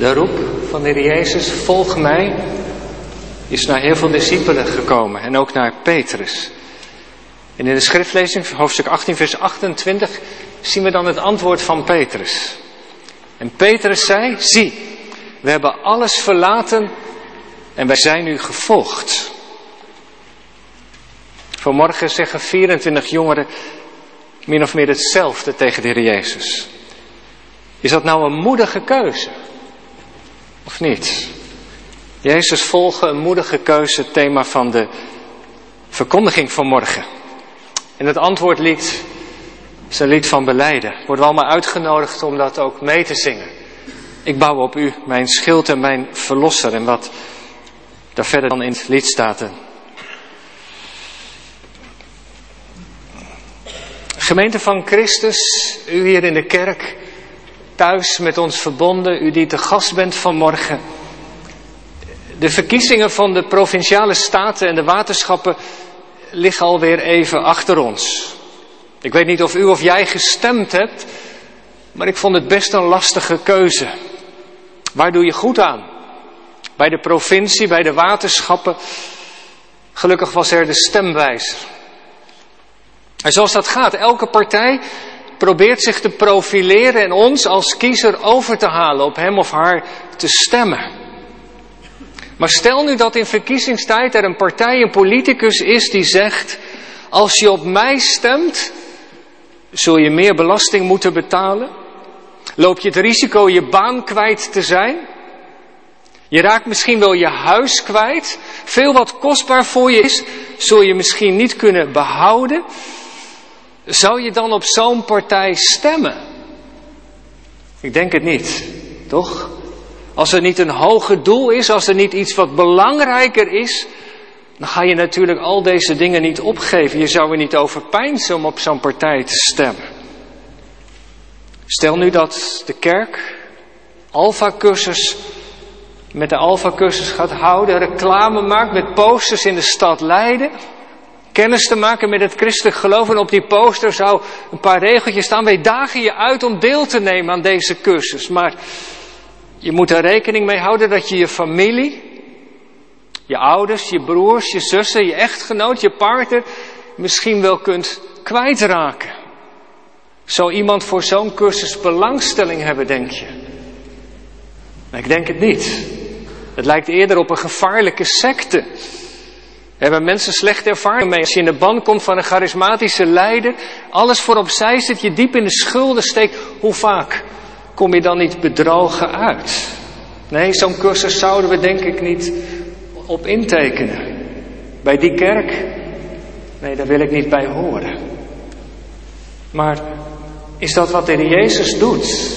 De roep van de Heer Jezus, volg mij, is naar heel veel discipelen gekomen en ook naar Petrus. En in de schriftlezing, hoofdstuk 18, vers 28, zien we dan het antwoord van Petrus. En Petrus zei, zie, we hebben alles verlaten en wij zijn u gevolgd. Vanmorgen zeggen 24 jongeren min of meer hetzelfde tegen de Heer Jezus. Is dat nou een moedige keuze? Of niet? Jezus volgen, een moedige keuze, thema van de verkondiging van morgen. En het antwoord ligt, is een lied van beleiden. Worden we allemaal uitgenodigd om dat ook mee te zingen. Ik bouw op u, mijn schild en mijn verlosser. En wat daar verder dan in het lied staat. Gemeente van Christus, u hier in de kerk, thuis met ons verbonden, u die te gast bent vanmorgen. De verkiezingen van de provinciale staten en de waterschappen liggen alweer even achter ons. Ik weet niet of u of jij gestemd hebt, maar ik vond het best een lastige keuze. Waar doe je goed aan? Bij de provincie, bij de waterschappen. Gelukkig was er de stemwijzer. En zoals dat gaat, elke partij probeert zich te profileren en ons als kiezer over te halen, op hem of haar te stemmen. Maar stel nu dat in verkiezingstijd er een partij, een politicus is die zegt, als je op mij stemt, zul je meer belasting moeten betalen. Loop je het risico je baan kwijt te zijn? Je raakt misschien wel je huis kwijt. Veel wat kostbaar voor je is, zul je misschien niet kunnen behouden. Zou je dan op zo'n partij stemmen? Ik denk het niet, toch? Als er niet een hoger doel is, als er niet iets wat belangrijker is, dan ga je natuurlijk al deze dingen niet opgeven. Je zou er niet over pijnsen om op zo'n partij te stemmen. Stel nu dat de kerk Alpha-cursus met de Alpha-cursus gaat houden, reclame maakt met posters in de stad Leiden kennis te maken met het christelijk geloof. En op die poster zou een paar regeltjes staan. Wij dagen je uit om deel te nemen aan deze cursus. Maar je moet er rekening mee houden dat je je familie, je ouders, je broers, je zussen, je echtgenoot, je partner misschien wel kunt kwijtraken. Zou iemand voor zo'n cursus belangstelling hebben, denk je? ik denk het niet. Het lijkt eerder op een gevaarlijke secte hebben mensen slechte ervaringen mee. Als je in de band komt van een charismatische leider, alles voor opzij zit, je diep in de schulden steekt, hoe vaak kom je dan niet bedrogen uit? Nee, zo'n cursus zouden we denk ik niet op intekenen. Bij die kerk, nee, daar wil ik niet bij horen. Maar is dat wat de Jezus doet?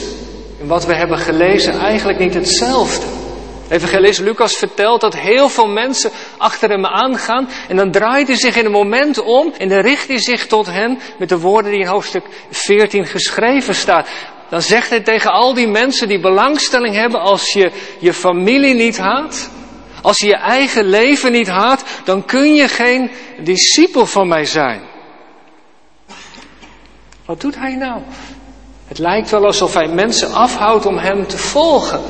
En wat we hebben gelezen eigenlijk niet hetzelfde? Evangelist Lucas vertelt dat heel veel mensen achter hem aangaan. En dan draait hij zich in een moment om en dan richt hij zich tot hen met de woorden die in hoofdstuk 14 geschreven staan. Dan zegt hij tegen al die mensen die belangstelling hebben, als je je familie niet haat, als je je eigen leven niet haat, dan kun je geen discipel van mij zijn. Wat doet hij nou? Het lijkt wel alsof hij mensen afhoudt om hem te volgen.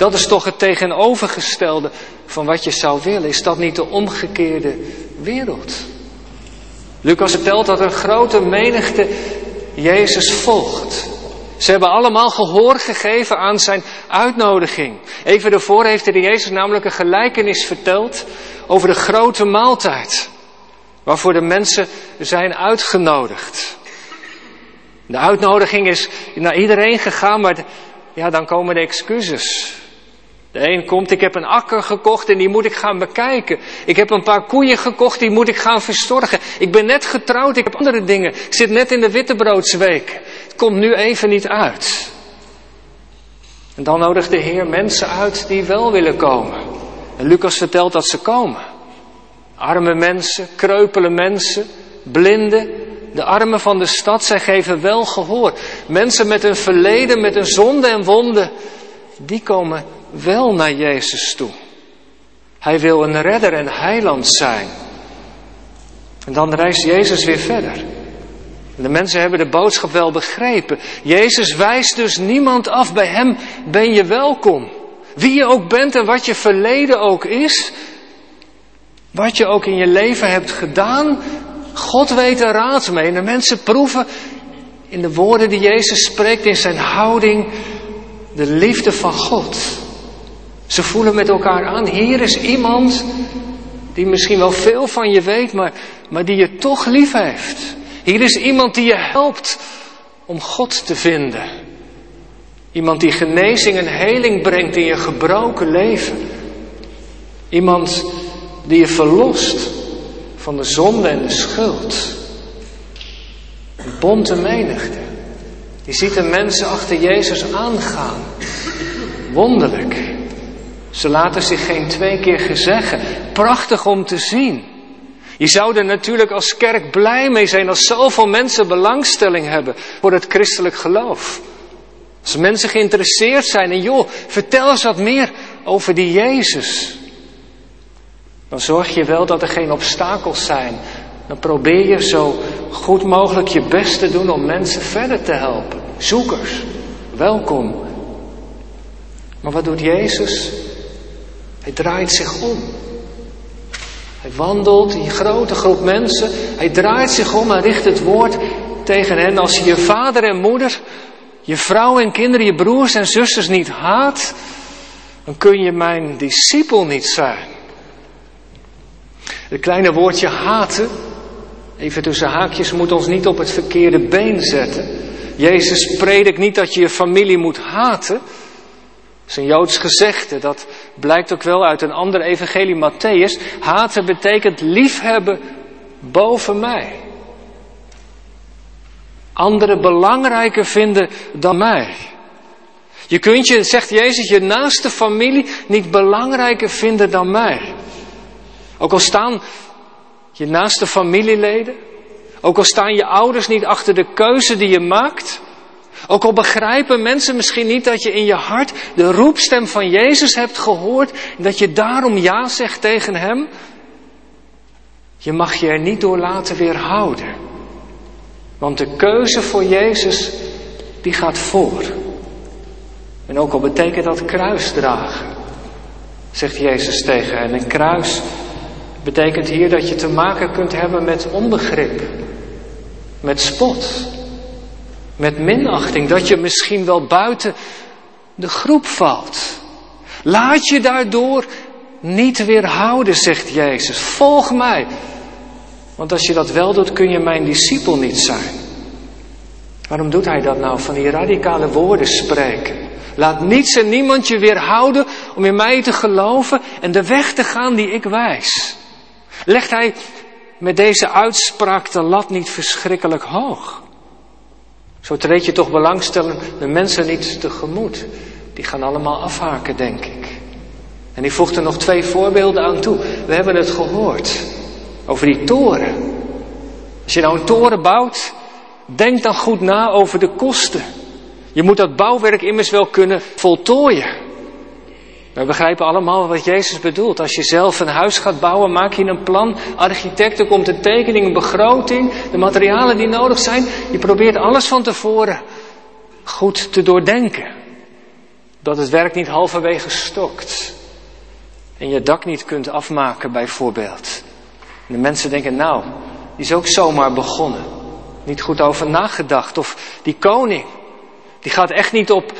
Dat is toch het tegenovergestelde van wat je zou willen. Is dat niet de omgekeerde wereld? Lucas vertelt dat een grote menigte Jezus volgt. Ze hebben allemaal gehoor gegeven aan zijn uitnodiging. Even daarvoor heeft de Jezus namelijk een gelijkenis verteld over de grote maaltijd. Waarvoor de mensen zijn uitgenodigd. De uitnodiging is naar iedereen gegaan, maar ja, dan komen de excuses. De een komt, ik heb een akker gekocht en die moet ik gaan bekijken. Ik heb een paar koeien gekocht, die moet ik gaan verstorgen. Ik ben net getrouwd, ik heb andere dingen. Ik zit net in de wittebroodsweek. Het komt nu even niet uit. En dan nodigt de Heer mensen uit die wel willen komen. En Lucas vertelt dat ze komen. Arme mensen, kreupele mensen, blinden, de armen van de stad, zij geven wel gehoor. Mensen met een verleden, met een zonde en wonden, die komen wel naar Jezus toe. Hij wil een redder en heiland zijn. En dan reist Jezus weer verder. De mensen hebben de boodschap wel begrepen. Jezus wijst dus niemand af. Bij Hem ben je welkom. Wie je ook bent en wat je verleden ook is. Wat je ook in je leven hebt gedaan. God weet er raad mee. En de mensen proeven in de woorden die Jezus spreekt, in zijn houding, de liefde van God. Ze voelen met elkaar aan, hier is iemand die misschien wel veel van je weet, maar, maar die je toch lief heeft. Hier is iemand die je helpt om God te vinden. Iemand die genezing en heling brengt in je gebroken leven. Iemand die je verlost van de zonde en de schuld. Een bonte menigte. Die ziet de mensen achter Jezus aangaan. Wonderlijk. Ze laten zich geen twee keer gezeggen. Prachtig om te zien. Je zou er natuurlijk als kerk blij mee zijn als zoveel mensen belangstelling hebben voor het christelijk geloof. Als mensen geïnteresseerd zijn en joh, vertel eens wat meer over die Jezus. Dan zorg je wel dat er geen obstakels zijn. Dan probeer je zo goed mogelijk je best te doen om mensen verder te helpen. Zoekers, welkom. Maar wat doet Jezus? Hij draait zich om. Hij wandelt een grote groep mensen. Hij draait zich om en richt het woord tegen hen. Als je je vader en moeder, je vrouw en kinderen, je broers en zusters niet haat, dan kun je mijn discipel niet zijn. Het kleine woordje haten, even tussen haakjes, moet ons niet op het verkeerde been zetten. Jezus predikt niet dat je je familie moet haten. Is een Joods gezegde, dat blijkt ook wel uit een ander evangelie, Matthäus. Haten betekent liefhebben boven mij. Anderen belangrijker vinden dan mij. Je kunt je, zegt Jezus, je naaste familie niet belangrijker vinden dan mij. Ook al staan je naaste familieleden, ook al staan je ouders niet achter de keuze die je maakt, ook al begrijpen mensen misschien niet dat je in je hart de roepstem van Jezus hebt gehoord en dat je daarom ja zegt tegen Hem, je mag je er niet door laten weerhouden. Want de keuze voor Jezus, die gaat voor. En ook al betekent dat kruis dragen, zegt Jezus tegen hen. Een kruis betekent hier dat je te maken kunt hebben met onbegrip, met spot, met minachting, dat je misschien wel buiten de groep valt. Laat je daardoor niet weerhouden, zegt Jezus. Volg mij. Want als je dat wel doet, kun je mijn discipel niet zijn. Waarom doet hij dat nou? Van die radicale woorden spreken. Laat niets en niemand je weerhouden om in mij te geloven en de weg te gaan die ik wijs. Legt hij met deze uitspraak de lat niet verschrikkelijk hoog? Zo treed je toch belangstellende mensen niet tegemoet. Die gaan allemaal afhaken, denk ik. En hij voegt er nog twee voorbeelden aan toe. We hebben het gehoord over die toren. Als je nou een toren bouwt, denk dan goed na over de kosten. Je moet dat bouwwerk immers wel kunnen voltooien. We begrijpen allemaal wat Jezus bedoelt. Als je zelf een huis gaat bouwen, maak je een plan. Architecten komt een tekening, een begroting, de materialen die nodig zijn. Je probeert alles van tevoren goed te doordenken. Dat het werk niet halverwege stokt. En je dak niet kunt afmaken, bijvoorbeeld. En de mensen denken, nou, die is ook zomaar begonnen. Niet goed over nagedacht. Of die koning, die gaat echt niet op,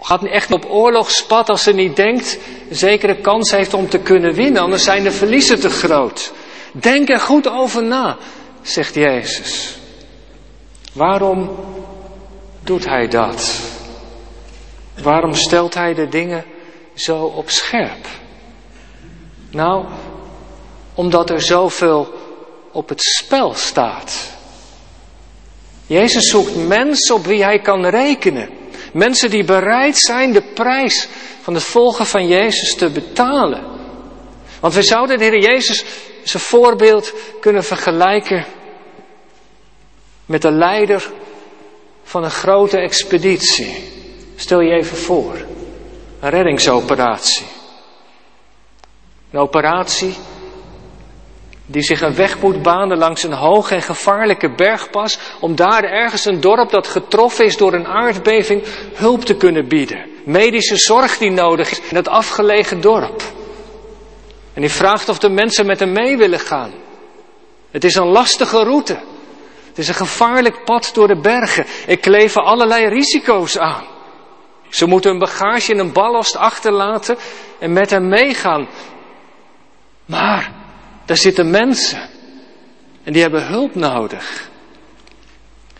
gaat echt op oorlogspad als ze niet denkt een zekere kans heeft om te kunnen winnen, anders zijn de verliezen te groot. Denk er goed over na, zegt Jezus. Waarom doet hij dat? Waarom stelt hij de dingen zo op scherp? Nou, omdat er zoveel op het spel staat. Jezus zoekt mensen op wie hij kan rekenen. Mensen die bereid zijn de prijs van het volgen van Jezus te betalen. Want we zouden de Heer Jezus zijn voorbeeld kunnen vergelijken met de leider van een grote expeditie. Stel je even voor, een reddingsoperatie. Een operatie Die zich een weg moet banen langs een hoge en gevaarlijke bergpas. Om daar ergens een dorp dat getroffen is door een aardbeving hulp te kunnen bieden. Medische zorg die nodig is in dat afgelegen dorp. En die vraagt of de mensen met hem mee willen gaan. Het is een lastige route. Het is een gevaarlijk pad door de bergen. Ik kleven allerlei risico's aan. Ze moeten hun bagage in een ballast achterlaten en met hem meegaan. Maar daar zitten mensen en die hebben hulp nodig.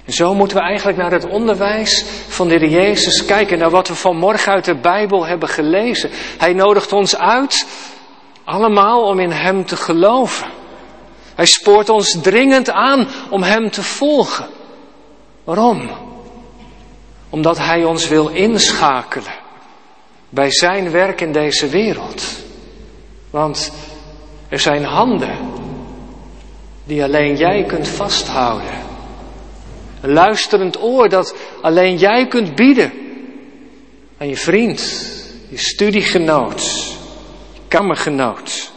En zo moeten we eigenlijk naar het onderwijs van de Heer Jezus kijken, naar wat we vanmorgen uit de Bijbel hebben gelezen. Hij nodigt ons uit, allemaal om in Hem te geloven. Hij spoort ons dringend aan om Hem te volgen. Waarom? Omdat Hij ons wil inschakelen bij Zijn werk in deze wereld. Want er zijn handen die alleen jij kunt vasthouden. Een luisterend oor dat alleen jij kunt bieden aan je vriend, je studiegenoot, je kamergenoot.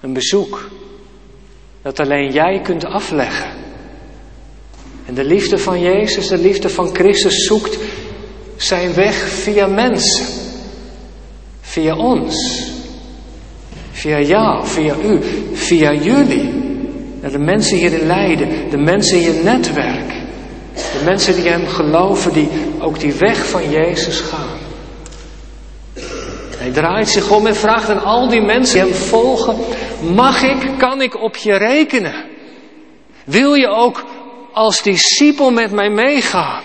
Een bezoek dat alleen jij kunt afleggen. En de liefde van Jezus, de liefde van Christus zoekt zijn weg via mensen. Via ons. Via jou, via u, via jullie. De mensen hier in Leiden, de mensen in je netwerk. De mensen die hem geloven, die ook die weg van Jezus gaan. Hij draait zich om en vraagt aan al die mensen die hem volgen: Mag ik, kan ik op je rekenen? Wil je ook als discipel met mij meegaan?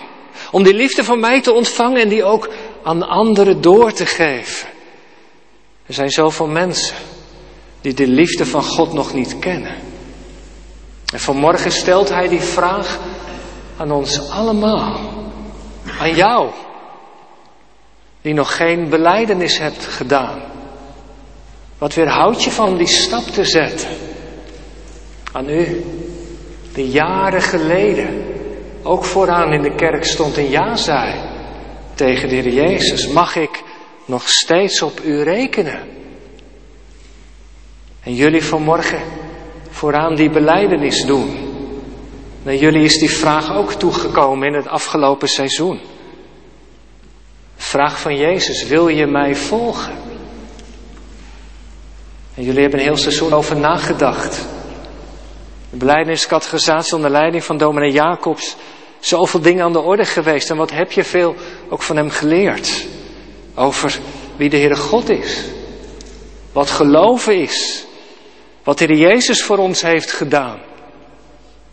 Om die liefde van mij te ontvangen en die ook aan anderen door te geven. Er zijn zoveel mensen die de liefde van God nog niet kennen. En vanmorgen stelt hij die vraag aan ons allemaal. Aan jou, die nog geen beleidenis hebt gedaan. Wat weerhoudt je van die stap te zetten? Aan u, die jaren geleden ook vooraan in de kerk stond en ja zei tegen de Heer Jezus, mag ik nog steeds op u rekenen? En jullie vanmorgen vooraan die beleidenis doen. Naar jullie is die vraag ook toegekomen in het afgelopen seizoen. Vraag van Jezus, wil je mij volgen? En jullie hebben een heel seizoen over nagedacht. De beleidingscategorisatie onder leiding van dominee Jacobs. Zoveel dingen aan de orde geweest. En wat heb je veel ook van hem geleerd? Over wie de Heere God is. Wat geloven is. Wat de Jezus voor ons heeft gedaan.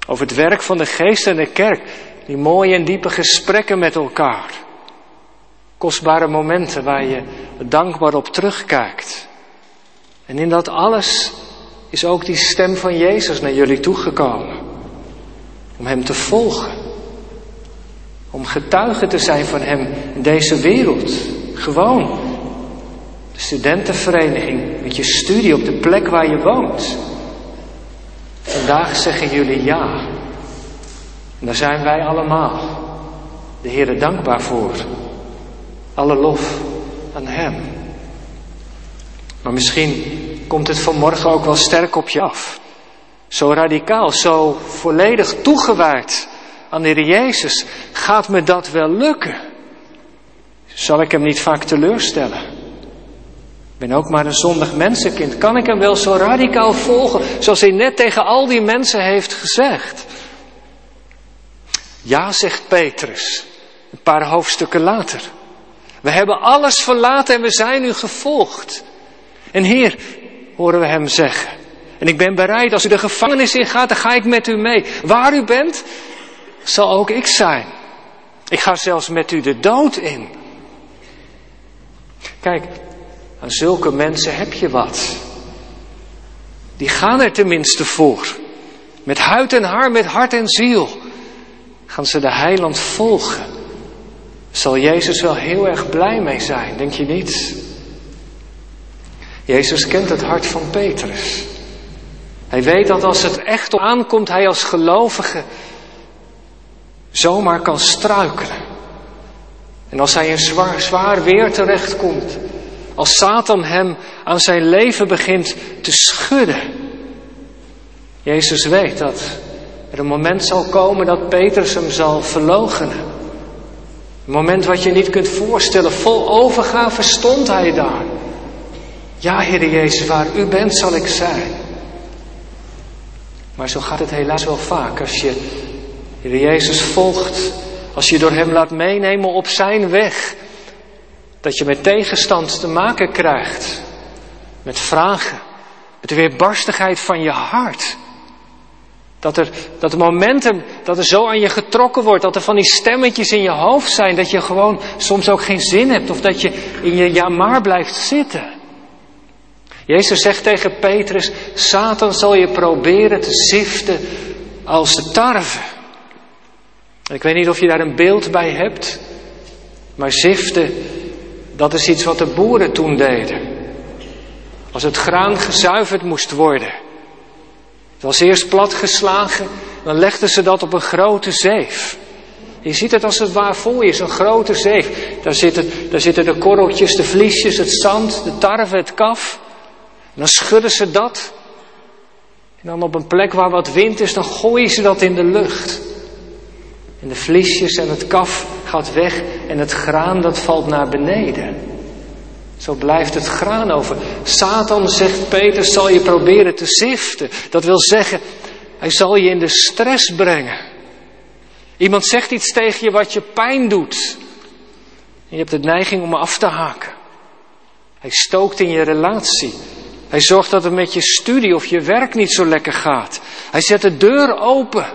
Over het werk van de geest en de kerk. Die mooie en diepe gesprekken met elkaar. Kostbare momenten waar je dankbaar op terugkijkt. En in dat alles is ook die stem van Jezus naar jullie toegekomen. Om Hem te volgen. Om getuige te zijn van Hem in deze wereld. Gewoon. De studentenvereniging met je studie op de plek waar je woont. Vandaag zeggen jullie ja. En daar zijn wij allemaal. De Heer dankbaar voor. Alle lof aan Hem. Maar misschien komt het vanmorgen ook wel sterk op je af. Zo radicaal, zo volledig toegewijd aan de Heer Jezus. Gaat me dat wel lukken? Zal ik hem niet vaak teleurstellen? Ik ben ook maar een zondig mensenkind. Kan ik hem wel zo radicaal volgen zoals hij net tegen al die mensen heeft gezegd? Ja, zegt Petrus, een paar hoofdstukken later. We hebben alles verlaten en we zijn u gevolgd. En Heer, horen we hem zeggen. En ik ben bereid, als u de gevangenis ingaat, dan ga ik met u mee. Waar u bent, zal ook ik zijn. Ik ga zelfs met u de dood in. Kijk, aan zulke mensen heb je wat. Die gaan er tenminste voor. Met huid en haar, met hart en ziel. Gaan ze de heiland volgen. Zal Jezus wel heel erg blij mee zijn, denk je niet? Jezus kent het hart van Petrus. Hij weet dat als het echt aankomt, hij als gelovige zomaar kan struikelen. En als hij in zwaar, zwaar weer terechtkomt, als Satan hem aan zijn leven begint te schudden, Jezus weet dat er een moment zal komen dat Petrus hem zal verloochenen. Een moment wat je niet kunt voorstellen. Vol overgave stond hij daar. Ja, Heer Jezus, waar u bent zal ik zijn. Maar zo gaat het helaas wel vaak. Als je Heer Jezus volgt, als je door Hem laat meenemen op Zijn weg, dat je met tegenstand te maken krijgt. Met vragen, met de weerbarstigheid van je hart. Dat er, dat er momenten, dat er zo aan je getrokken wordt, dat er van die stemmetjes in je hoofd zijn, dat je gewoon soms ook geen zin hebt of dat je in je ja maar blijft zitten. Jezus zegt tegen Petrus, Satan zal je proberen te ziften als de tarwe. Ik weet niet of je daar een beeld bij hebt, maar ziften, dat is iets wat de boeren toen deden. Als het graan gezuiverd moest worden. Het was eerst platgeslagen, dan legden ze dat op een grote zeef. Je ziet het als het waar voor je, zo'n grote zeef. Daar zitten, daar zitten de korreltjes, de vliesjes, het zand, de tarwe, het kaf. En dan schudden ze dat. En dan op een plek waar wat wind is, dan gooien ze dat in de lucht. En de vliesjes en het kaf gaat weg en het graan dat valt naar beneden. Zo blijft het graan over. Satan, zegt Peter, zal je proberen te ziften. Dat wil zeggen, hij zal je in de stress brengen. Iemand zegt iets tegen je wat je pijn doet. En je hebt de neiging om af te haken. Hij stookt in je relatie. Hij zorgt dat het met je studie of je werk niet zo lekker gaat. Hij zet de deur open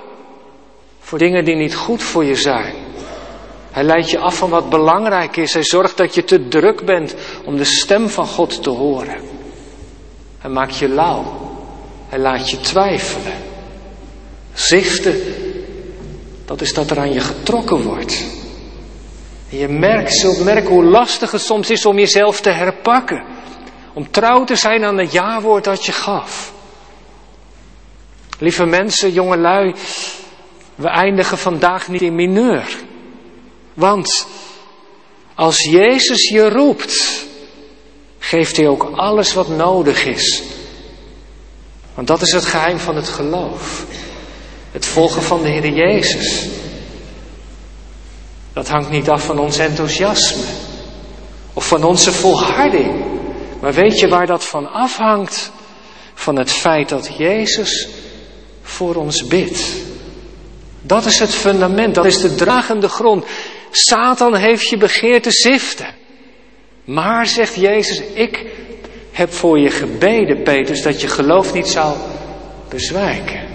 voor dingen die niet goed voor je zijn. Hij leidt je af van wat belangrijk is. Hij zorgt dat je te druk bent om de stem van God te horen. Hij maakt je lauw. Hij laat je twijfelen. Zichten, dat is dat er aan je getrokken wordt. Je merkt, zult merken hoe lastig het soms is om jezelf te herpakken. Om trouw te zijn aan het ja-woord dat je gaf. Lieve mensen, jongelui, we eindigen vandaag niet in mineur. Want als Jezus je roept, geeft hij ook alles wat nodig is. Want dat is het geheim van het geloof. Het volgen van de Heer Jezus. Dat hangt niet af van ons enthousiasme of van onze volharding. Maar weet je waar dat van afhangt? Van het feit dat Jezus voor ons bidt. Dat is het fundament, dat is de dragende grond. Satan heeft je begeerd te ziften. Maar, zegt Jezus, ik heb voor je gebeden, Petrus, dat je geloof niet zou bezwijken.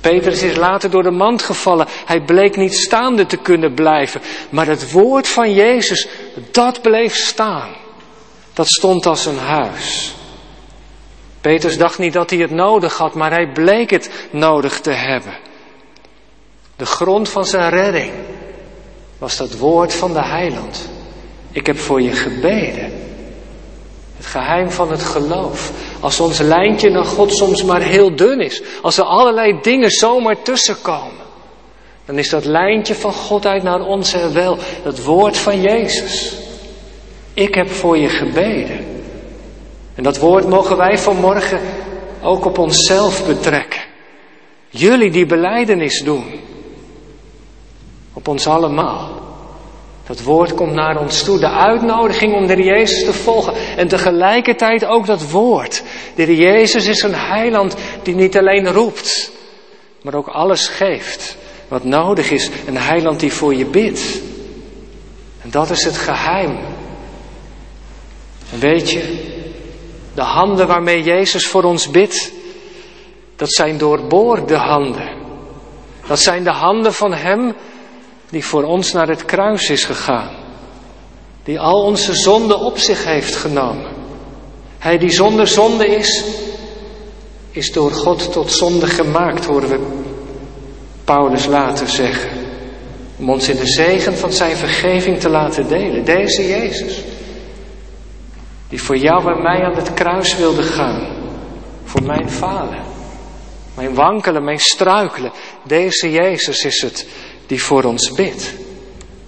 Petrus is later door de mand gevallen. Hij bleek niet staande te kunnen blijven. Maar het woord van Jezus, dat bleef staan. Dat stond als een huis. Petrus dacht niet dat hij het nodig had, maar hij bleek het nodig te hebben. De grond van zijn redding was dat woord van de heiland. Ik heb voor je gebeden. Het geheim van het geloof. Als ons lijntje naar God soms maar heel dun is. Als er allerlei dingen zomaar tussenkomen. Dan is dat lijntje van God uit naar ons er wel. Het woord van Jezus. Ik heb voor je gebeden. En dat woord mogen wij vanmorgen ook op onszelf betrekken. Jullie die beleidenis doen. Op ons allemaal. Dat woord komt naar ons toe. De uitnodiging om de Jezus te volgen. En tegelijkertijd ook dat woord. De Jezus is een heiland die niet alleen roept. Maar ook alles geeft. Wat nodig is. Een heiland die voor je bidt. En dat is het geheim. Weet je. De handen waarmee Jezus voor ons bidt. Dat zijn doorboorde handen. Dat zijn de handen van Hem die voor ons naar het kruis is gegaan. Die al onze zonden op zich heeft genomen. Hij die zonder zonde is, is door God tot zonde gemaakt, horen we Paulus later zeggen. Om ons in de zegen van zijn vergeving te laten delen. Deze Jezus. Die voor jou en mij aan het kruis wilde gaan. Voor mijn falen. Mijn wankelen, mijn struikelen. Deze Jezus is het die voor ons bidt.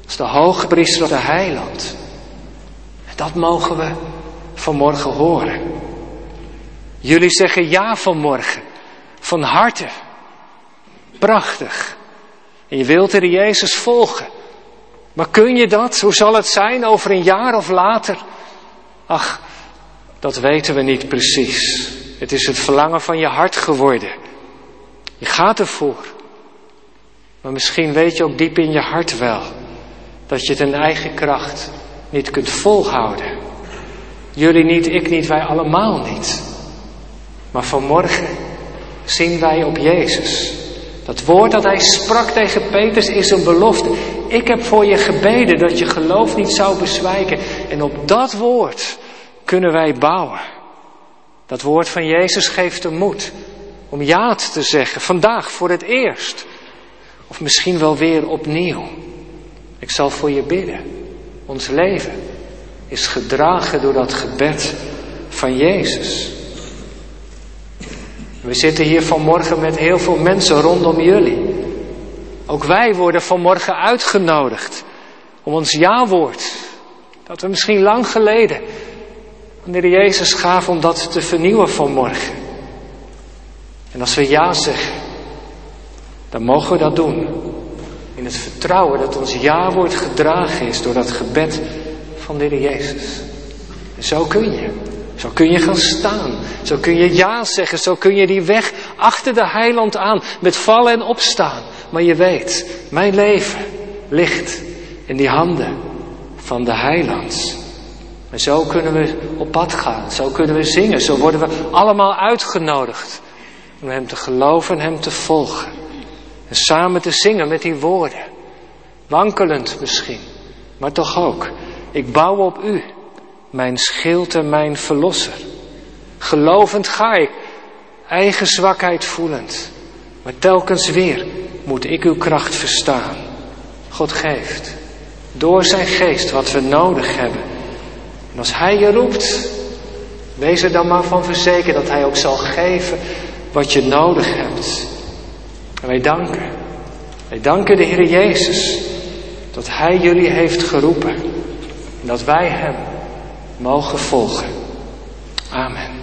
Als de hoge priester, de heiland. Dat mogen we vanmorgen horen. Jullie zeggen ja vanmorgen. van harte. Prachtig. En je wilt er Jezus volgen. Maar kun je dat? Hoe zal het zijn over een jaar of later? Ach, dat weten we niet precies. Het is het verlangen van je hart geworden. Je gaat ervoor. Maar misschien weet je ook diep in je hart wel dat je het in eigen kracht niet kunt volhouden. Jullie niet, ik niet, wij allemaal niet. Maar vanmorgen zien wij op Jezus. Dat woord dat hij sprak tegen Petrus is een belofte. Ik heb voor je gebeden dat je geloof niet zou bezwijken. En op dat woord kunnen wij bouwen. Dat woord van Jezus geeft de moed om ja te zeggen, vandaag voor het eerst. Of misschien wel weer opnieuw. Ik zal voor je bidden. Ons leven is gedragen door dat gebed van Jezus. We zitten hier vanmorgen met heel veel mensen rondom jullie. Ook wij worden vanmorgen uitgenodigd om ons ja-woord, dat we misschien lang geleden wanneer Jezus gaf om dat te vernieuwen vanmorgen. En als we ja zeggen, dan mogen we dat doen. In het vertrouwen dat ons ja wordt gedragen is door dat gebed van de Heer Jezus. En zo kun je. Zo kun je gaan staan. Zo kun je ja zeggen. Zo kun je die weg achter de heiland aan. Met vallen en opstaan. Maar je weet, mijn leven ligt in die handen van de heiland. En zo kunnen we op pad gaan. Zo kunnen we zingen. Zo worden we allemaal uitgenodigd. Om hem te geloven en hem te volgen. En samen te zingen met die woorden. Wankelend misschien. Maar toch ook. Ik bouw op u. Mijn schild en mijn verlosser. Gelovend ga ik. Eigen zwakheid voelend. Maar telkens weer moet ik uw kracht verstaan. God geeft. Door zijn geest wat we nodig hebben. En als hij je roept. Wees er dan maar van verzekerd dat hij ook zal geven wat je nodig hebt. En wij danken. Wij danken de Heer Jezus dat Hij jullie heeft geroepen. En dat wij Hem mogen volgen. Amen.